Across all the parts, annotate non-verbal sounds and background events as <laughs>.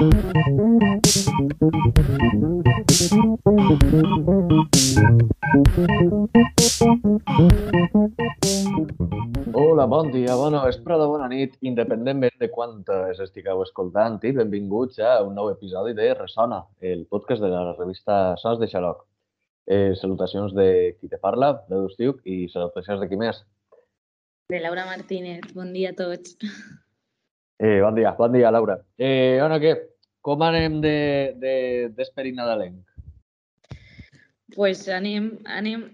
Hola, bon dia, bona vesprada, bona nit, independentment de quantes estigueu escoltant i benvinguts a un nou episodi de Ressona, el podcast de la revista Sons de Xaloc. Eh, salutacions de qui te parla, de Dustiuc, i salutacions de qui més. De Laura Martínez. Bon dia a tots. Eh, bon dia, bon dia, Laura. Eh, bueno, què? Com anem d'esperit de, de, nadalenc? Pues anem, anem...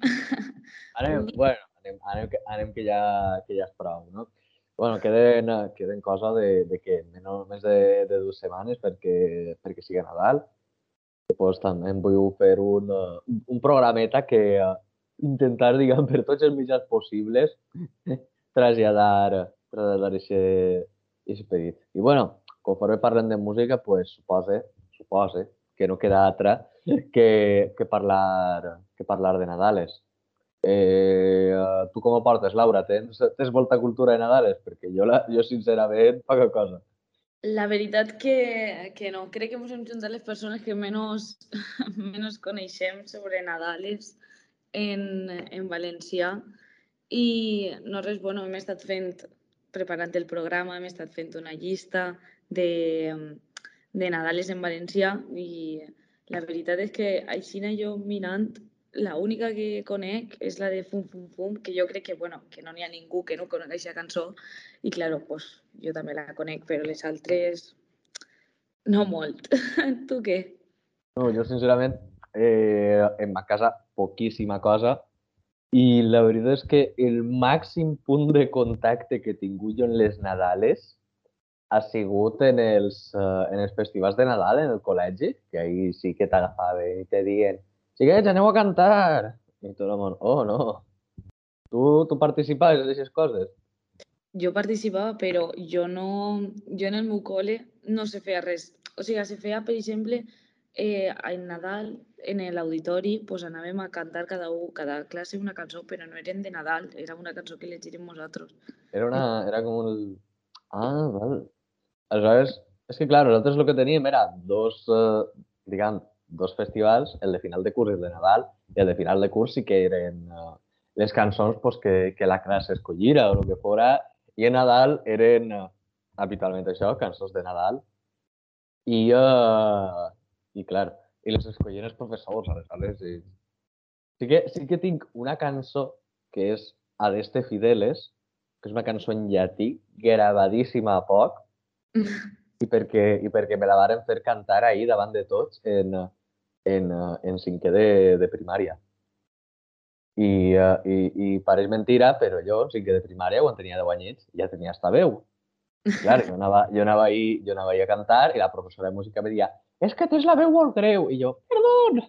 Anem, bueno, anem, anem, que, anem que, ja, que ja és prou, no? bueno, queden, queden cosa de, de que menys, més de, de dues setmanes perquè, perquè sigui Nadal. Pues, també vull fer un, un programeta que uh, intentar, diguem, per tots els mitjans possibles <laughs> traslladar, traslladar aquest esperit. I bueno, conforme parlem de música, pues supose, supose que no queda altra que, que, parlar, que parlar de Nadales. Eh, tu com ho portes, Laura? Tens, tens molta cultura de Nadales? Perquè jo, la, jo sincerament, poca cosa. La veritat que, que no. Crec que ens hem juntat les persones que menys, <laughs> menys coneixem sobre Nadales en, en valencià i no res, bueno, hem estat fent, preparant el programa, hem estat fent una llista de, de Nadales en valencià i la veritat és que així jo mirant la única que conec és la de Fum Fum Fum, que jo crec que, bueno, que no n'hi ha ningú que no conegui aquesta cançó. I, claro, pues, jo també la conec, però les altres no molt. <laughs> tu què? No, jo, sincerament, eh, en ma casa poquíssima cosa i la veritat és que el màxim punt de contacte que he tingut jo en les Nadales ha sigut en els, uh, en els festivals de Nadal en el col·legi, que ahir sí que t'agafaven i te diuen xiquets, aneu a cantar! I tot el món, oh, no. Tu, tu participaves en aquestes coses? Jo participava, però jo no... Jo en el meu col·le no se feia res. O sigui, se feia, per exemple, eh, en Nadal, en l'auditori, pues anàvem a cantar cada, un, cada classe una cançó, però no eren de Nadal, era una cançó que llegirem nosaltres. Era, una, era com un... Ah, val. Aleshores, és que, clar, nosaltres el que teníem era dos, eh, diguem, dos festivals, el de final de curs i el de Nadal, i el de final de curs sí que eren uh, les cançons pues, que, que la classe escollira o el que fora, i en Nadal eren uh, habitualment això, cançons de Nadal, i, uh, i clar, i les escollien els professors, aleshores, i... Sí que, sí que tinc una cançó que és Adeste Fideles, que és una cançó en llatí gravadíssima a poc, <laughs> i perquè, i perquè me la varen fer cantar ahir davant de tots en, en, en cinquè de, de primària. I, uh, i, i pareix mentira, però jo en cinquè de primària, quan tenia 10 anyets, ja tenia esta veu. Clar, jo anava, jo anava, ahí, jo anava ahí a cantar i la professora de música me deia és que tens la veu molt greu. I jo, perdó.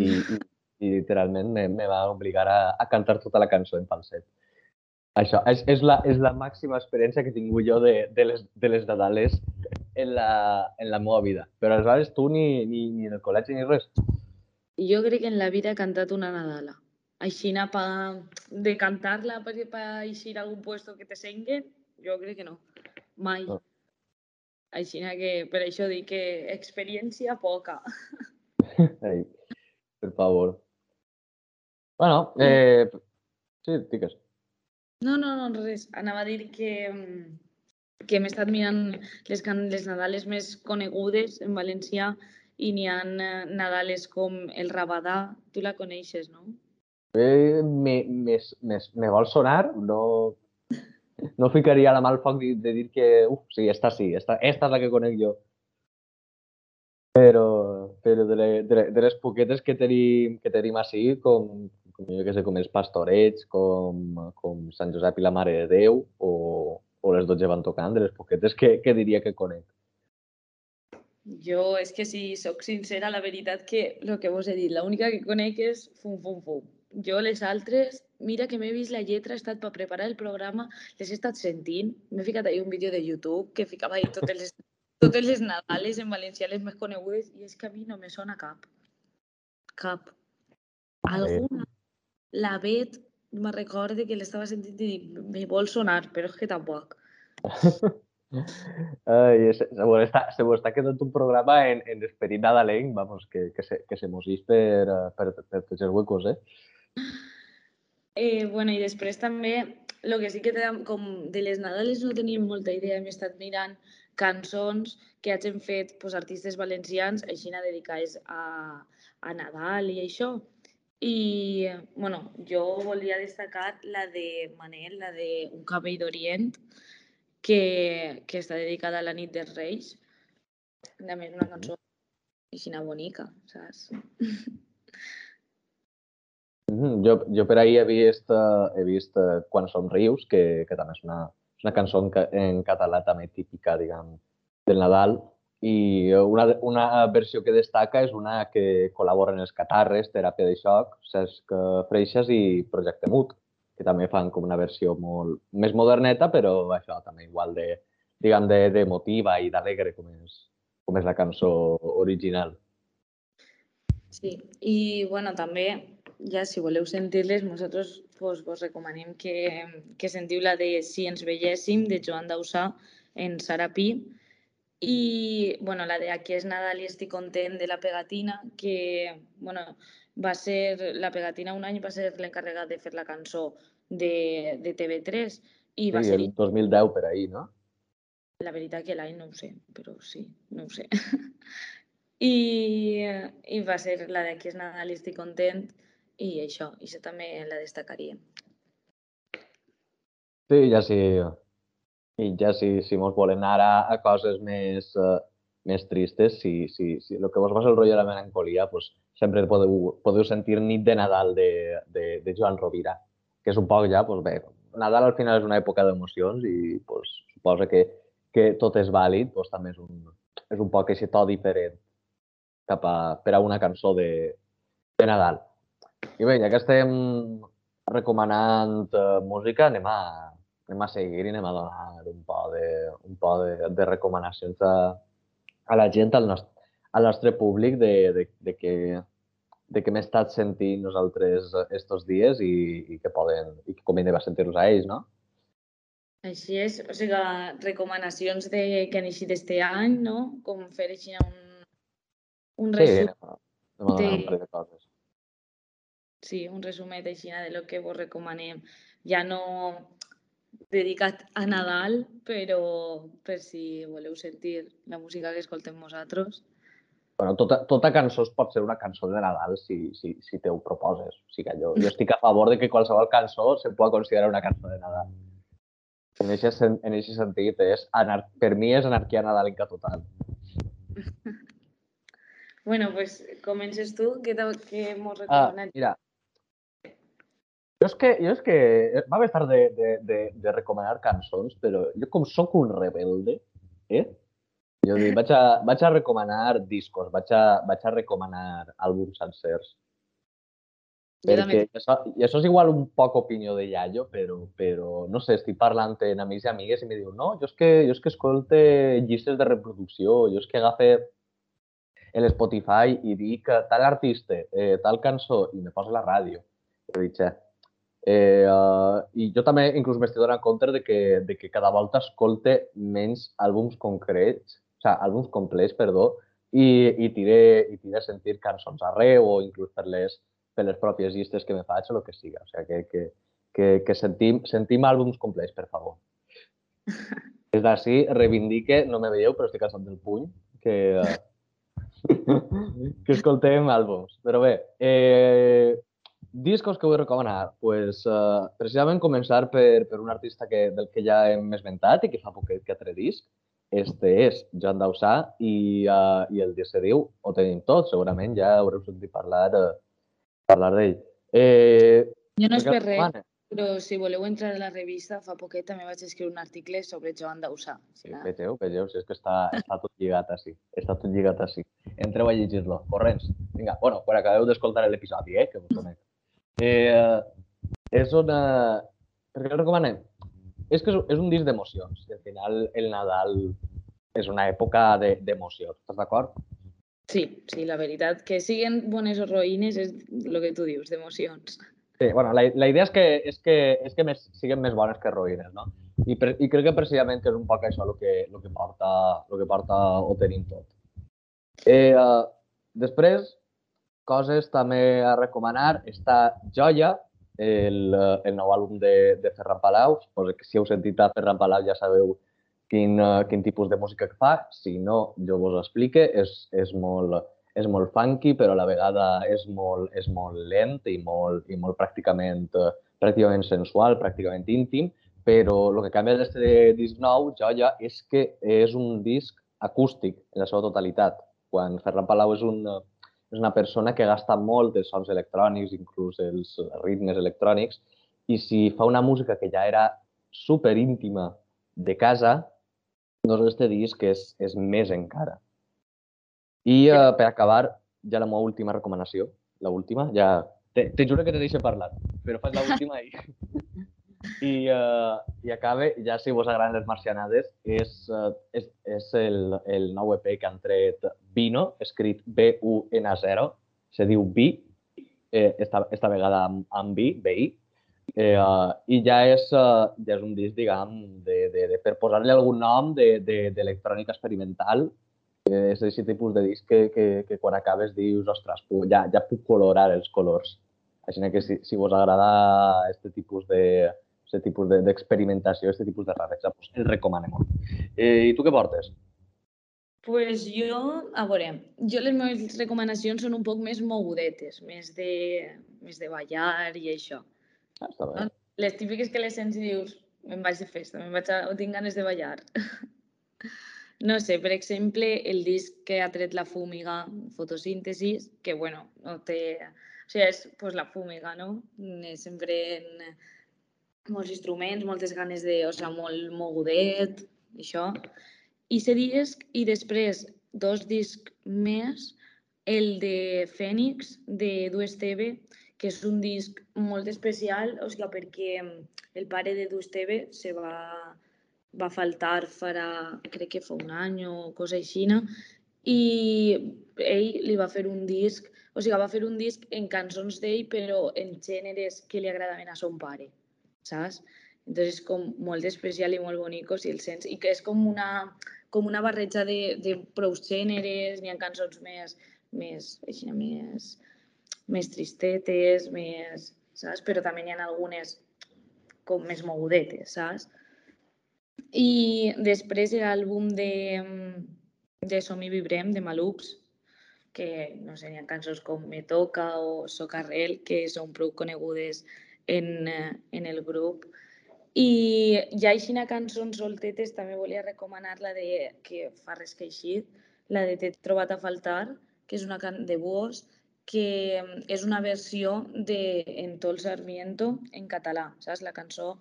I, i, i literalment me, me va obligar a, a cantar tota la cançó en falset. Això, és, és, la, és la màxima experiència que he tingut jo de, de, les, de les Nadales en la, en la meva vida. Però aleshores tu ni, ni, ni en el col·legi ni res. Jo crec que en la vida he cantat una Nadala. Així pa, de cantar-la per, per eixir a algun puesto que te senguen, jo crec que no. Mai. No. Així que per això dic que experiència poca. <laughs> Ei, per favor. Bueno, eh, sí, digues. No, no, no, res. Anava a dir que, que hem estat mirant les, les Nadales més conegudes en valencià i n'hi ha eh, Nadales com el Rabadà. Tu la coneixes, no? Eh, me, me, me, me vol sonar? No, no ficaria la mà al foc de, de dir que, uf, sí, esta sí, esta, esta és la que conec jo. Però, però de, de, de les poquetes que tenim, que tenim així, com, com jo que sé, com els pastorets, com, com Sant Josep i la Mare de Déu, o, o les 12 van tocant, de les poquetes que, que diria que conec. Jo, és que si sóc sincera, la veritat que el que vos he dit, l'única que conec és fum, fum, fum. Jo les altres, mira que m'he vist la lletra, he estat per preparar el programa, les he estat sentint, m'he ficat ahí un vídeo de YouTube que ficava ahí totes les, totes les Nadales en valencià, les més conegudes, i és que a mi no me sona cap. Cap. Alguna, la Bet me recorde que l'estava sentint i dic, me vol sonar, però és que tampoc. Ay, se, se, està, se està quedant un programa en, en esperit nadalenc, vamos, que, que se, que se mos per, per, per tots els huecos, eh? <laughs> Eh, bueno, i després també, el que sí que té, com de les Nadales no teníem molta idea, hem estat mirant cançons que hagin fet pues, artistes valencians, així dedicades a, a Nadal i això. I, bueno, jo volia destacar la de Manel, la de Un cabell d'Orient, que, que està dedicada a la nit dels Reis. A més, una cançó així bonica, saps? <laughs> Mm, jo, jo per ahir he vist, uh, he vist uh, Quan som rius, que, que també és una, és una cançó en, en català també típica, diguem, del Nadal. I una, una versió que destaca és una que col·laboren els Catarres, Teràpia de Xoc, Cesc Freixas i Projecte Mut, que també fan com una versió molt més moderneta, però això també igual de, diguem, de, de motiva i d'alegre com, és, com és la cançó original. Sí, i bueno, també ja si voleu sentir-les, nosaltres pues, vos recomanem que, que sentiu la de Si ens veiéssim, de Joan Dausà, en Sarapí, i bueno, la de Aquí és Nadal i estic content, de la pegatina, que bueno, va ser, la pegatina un any va ser l'encarregat de fer la cançó de, de TV3 i va sí, ser... el 2010 per ahir, no? La veritat que l'any no ho sé, però sí, no ho sé. <laughs> I, i va ser la de Aquí és Nadal i estic content, i això, i això també la destacaria. Sí, ja sí. I ja si, si mos volen anar a, coses més, uh, més tristes, si, si, si el que vos va ser el rotllo de la melancolia, pues, sempre podeu, podeu sentir Nit de Nadal de, de, de Joan Rovira, que és un poc ja, pues bé, Nadal al final és una època d'emocions i pues, suposa que, que tot és vàlid, pues, també és un, és un poc aquest to diferent cap a, per a una cançó de, de Nadal. I bé, ja que estem recomanant uh, música, anem a, anem a seguir i anem a donar un po de, un po de, de recomanacions a, a la gent, al nostre, al nostre públic, de, de, de que de què hem estat sentint nosaltres estos dies i, i que poden, i que va sentir-los a ells, no? Així és, o sigui, recomanacions de que han eixit este any, no? Com fer així un, un resum. Sí, anem a donar de... de coses sí, un resumet així de lo que vos recomanem. Ja no dedicat a Nadal, però per si voleu sentir la música que escoltem vosaltres. Bueno, tota, tota cançó pot ser una cançó de Nadal si, si, si te ho proposes. O sigui, jo, jo estic a favor de que qualsevol cançó se pugui considerar una cançó de Nadal. En aquest en ese sentit, és anar, per mi és anarquia nadalenca total. <laughs> bueno, pues comences tu, què, què mos recomanes? Ah, mira, és que, jo és que va més tard de, de, de, de recomanar cançons, però jo com sóc un rebelde, eh? Jo dic, vaig a, vaig a recomanar discos, vaig a, vaig a recomanar àlbums sencers. Perquè això, i això és igual un poc opinió de Yayo, però, però no sé, estic parlant amb amics i amigues i me diu no, jo és que, jo és que escolte llistes de reproducció, jo és que agafe el Spotify i dic tal artista, eh, tal cançó, i me posa la ràdio. I dic, Eh, uh, I jo també inclús m'estic donant compte de que, de que cada volta escolte menys àlbums concrets, o sigui, àlbums complets, perdó, i, i, tire, i tire a sentir cançons arreu o inclús per les, per les pròpies llistes que me faig o el que siga. O sigui, que, que, que, que sentim, sentim àlbums complets, per favor. <laughs> Des d'ací reivindique, no me veieu, però estic cansat del puny, que, uh, <laughs> que escoltem àlbums. Però bé, eh, Discos que vull recomanar? pues, uh, precisament començar per, per un artista que, del que ja hem esmentat i que fa poquet que ha tret disc. Este és Joan Dausà i, uh, i el disc se diu Ho tenim tot, segurament ja haureu sentit parlar, uh, parlar d'ell. Eh, jo no és per res, però si voleu entrar a la revista, fa poquet també vaig escriure un article sobre Joan Dausà. Sí, vegeu, vegeu, si és que està, està tot lligat així. Està tot lligat així. Entreu a llegir-lo, corrents. Vinga, bueno, quan acabeu d'escoltar l'episodi, eh, que us <laughs> conec. Eh, és una... Per què el recomanem? És que és un disc d'emocions. Al final, el Nadal és una època d'emoció. De, Estàs d'acord? Sí, sí, la veritat. Que siguin bones o roïnes és el que tu dius, d'emocions. Sí, bueno, la, la idea és que, és que, és que més, siguin més bones que roïnes, no? I, pre, I crec que precisament que és un poc això el que, el que porta, el que porta ho tenim tot. Eh, uh, després, coses també a recomanar, està Joia, el, el nou àlbum de, de Ferran Palau. Que si heu sentit a Ferran Palau ja sabeu quin, uh, quin tipus de música que fa. Si no, jo vos ho explique. És, és, molt, és molt funky, però a la vegada és molt, és molt lent i molt, i molt pràcticament, uh, pràcticament sensual, pràcticament íntim. Però el que canvia d'aquest disc nou, Joia, és que és un disc acústic en la seva totalitat. Quan Ferran Palau és un, és una persona que gasta molt els sons electrònics, inclús els ritmes electrònics, i si fa una música que ja era super íntima de casa, doncs este disc és, és més encara. I uh, per acabar, ja la meva última recomanació, la última, ja... Te, te juro que te deixo parlar, però fas l'última i... <laughs> I, uh, i acabe, ja si vos agraden les marcianades, és, uh, és, és el, el nou EP que han tret Vino, escrit B-U-N-0, se diu Vi, eh, esta, esta vegada amb, amb Vi, B-I, eh, uh, i ja és, uh, ja és un disc, diguem, de, de, de, per posar-li algun nom d'electrònica de, de, experimental, eh, és aquest tipus de disc que, que, que quan acabes dius, ostres, ja, ja puc colorar els colors. Així que si, si vos agrada aquest tipus de, aquest tipus d'experimentació, de, aquest tipus de raresa, pues, el recomano molt. Eh, I tu què portes? pues jo, a veure, jo les meves recomanacions són un poc més mogudetes, més de, més de ballar i això. Ah, està bé. Les típiques que les sents i dius, me'n vaig de festa, me'n vaig a... o tinc ganes de ballar. <laughs> no sé, per exemple, el disc que ha tret la Fúmiga, Fotosíntesis, que, bueno, no té... O sigui, és pues, la Fúmiga, no? Sempre en, molts instruments, moltes ganes de, o sigui, molt mogudet, això. I se disc, i després dos discs més, el de Fènix, de Du Esteve, que és un disc molt especial, o sigui, perquè el pare de Du Esteve se va, va faltar farà, crec que fa un any o cosa així, i ell li va fer un disc, o sigui, va fer un disc en cançons d'ell, però en gèneres que li agradaven a son pare saps? Entonces és com molt especial i molt bonic si el sents i que és com una, com una barreja de, de prou gèneres, n'hi ha cançons més, més, així, més, més tristetes, més, saps? Però també n'hi ha algunes com més mogudetes, saps? I després l'àlbum de, de Som i Vibrem, de Malux, que no sé, hi ha cançons com Me Toca o Socarrel, que són prou conegudes en, eh, en el grup. I ja així a cançons soltetes també volia recomanar la de, que fa res que així, la de T'he trobat a faltar, que és una can de Buos, que mm, és una versió de En Tol Sarmiento en català, saps? La cançó.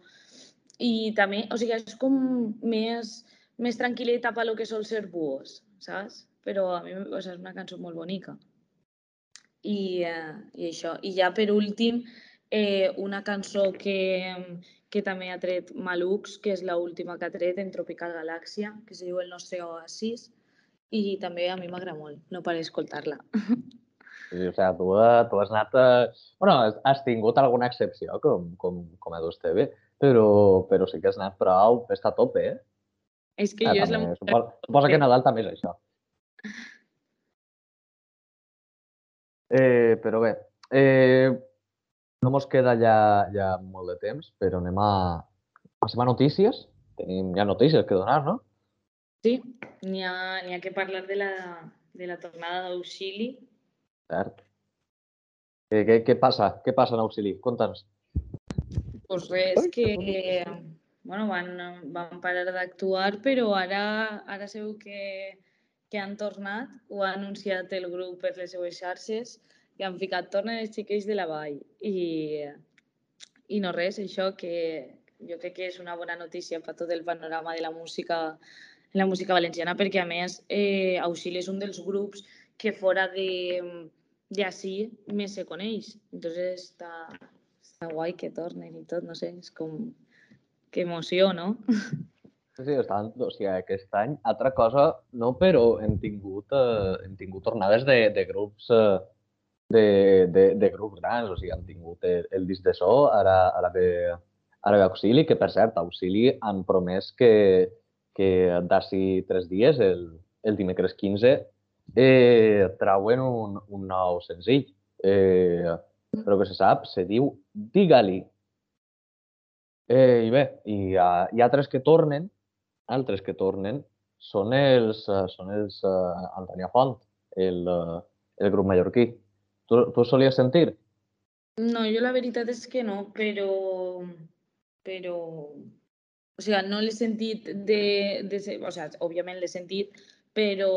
I també, o sigui, és com més, més tranquil·leta per lo que sol ser Buos, saps? Però a mi o sigui, és una cançó molt bonica. I, eh, I això. I ja per últim, eh, una cançó que, que també ha tret Malux, que és l'última que ha tret en Tropical Galàxia, que se diu El nostre oasis, i també a mi m'agrada molt, no paré escoltar-la. Sí, o sigui, tu, tu has anat... A... Bueno, has tingut alguna excepció, com, com, com a dos TV, però, però sí que has anat prou, està a tope, eh? És que ah, jo és la... Suposa, suposa que Nadal també és això. <laughs> Eh, però bé, eh, no mos queda ja, ja molt de temps, però anem a... Passem a notícies. Tenim ja notícies que donar, no? Sí, n'hi ha, ha que parlar de la, de la tornada d'auxili. Cert. Què, què, què passa? Què passa en auxili? Conta'ns. Pues res, que bueno, van, van parar d'actuar, però ara, ara sabeu que, que han tornat, ho ha anunciat el grup per les seues xarxes, i han ficat tornen els xiquets de la vall. I, i no res, això que jo crec que és una bona notícia per tot el panorama de la música la música valenciana, perquè a més eh, Auxili és un dels grups que fora de d'ací més se coneix. Entonces està, està guai que tornen i tot, no sé, és com... Que emoció, no? Sí, estan, o sigui, aquest any, altra cosa, no, però hem tingut, eh, hem tingut tornades de, de grups eh, de, de, de grups grans, o sigui, han tingut el, el disc de so, ara, ara ve ara ve Auxili, que per cert, Auxili han promès que, que d'ací tres dies, el, el dimecres 15, eh, trauen un, un nou senzill. Eh, però que se sap, se diu Digue-li. Eh, I bé, hi ha, hi ha que tornen, altres que tornen, són els, uh, són els uh, Antònia Font, el, uh, el grup mallorquí. Tu, tu solies sentir? No, jo la veritat és que no, però... però... O sigui, no l'he sentit de, de... O sigui, òbviament l'he sentit, però,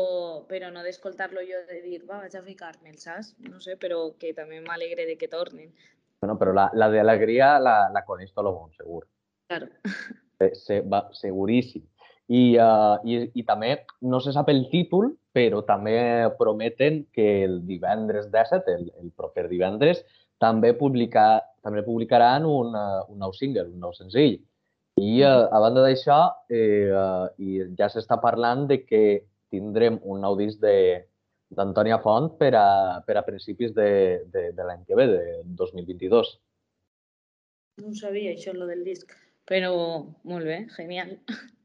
però no d'escoltar-lo jo de dir, va, vaig a ficar-me'l, saps? No sé, però que també m'alegre de que tornin. Bueno, però la, la de alegria la, la coneix tot el món, segur. Claro. Se, se, va, seguríssim. I, uh, i, I també, no se sap el títol, però també prometen que el divendres 17, el, el proper divendres, també, publicar, també publicaran un, uh, un nou single, un nou senzill. I uh, a banda d'això, eh, i ja s'està parlant de que tindrem un nou disc d'Antònia Font per a, per a principis de, de, de l'any que ve, de 2022. No sabia això, lo del disc, però molt bé, genial. <laughs>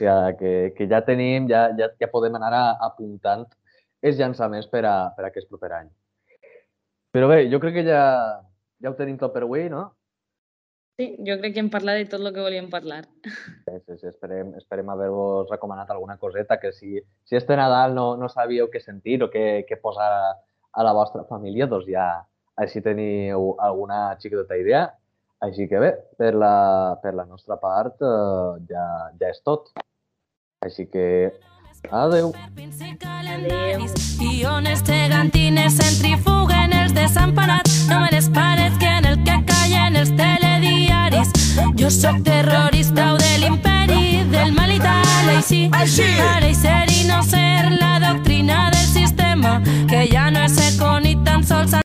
Ja, que, que ja tenim, ja, ja, ja podem anar a, apuntant els llançaments per a, per a aquest proper any. Però bé, jo crec que ja, ja ho tenim tot per avui, no? Sí, jo crec que hem parlat de tot el que volíem parlar. Sí, sí, sí. Esperem, esperem haver-vos recomanat alguna coseta que si, si este Nadal no, no sabíeu què sentir o què, què posar a, a la vostra família, doncs ja així teniu alguna xicoteta idea. Així que bé, per la, per la nostra part eh, ja, ja és tot. Així que adeu. Guiones gegantines centrifuguen els desemparats, no me les parets que en el que callen els telediaris. Jo sóc terrorista o de l'imperi, del mal i tal, així. Ara i ser i no ser la doctrina del sistema, que ja no és eco ni tan sols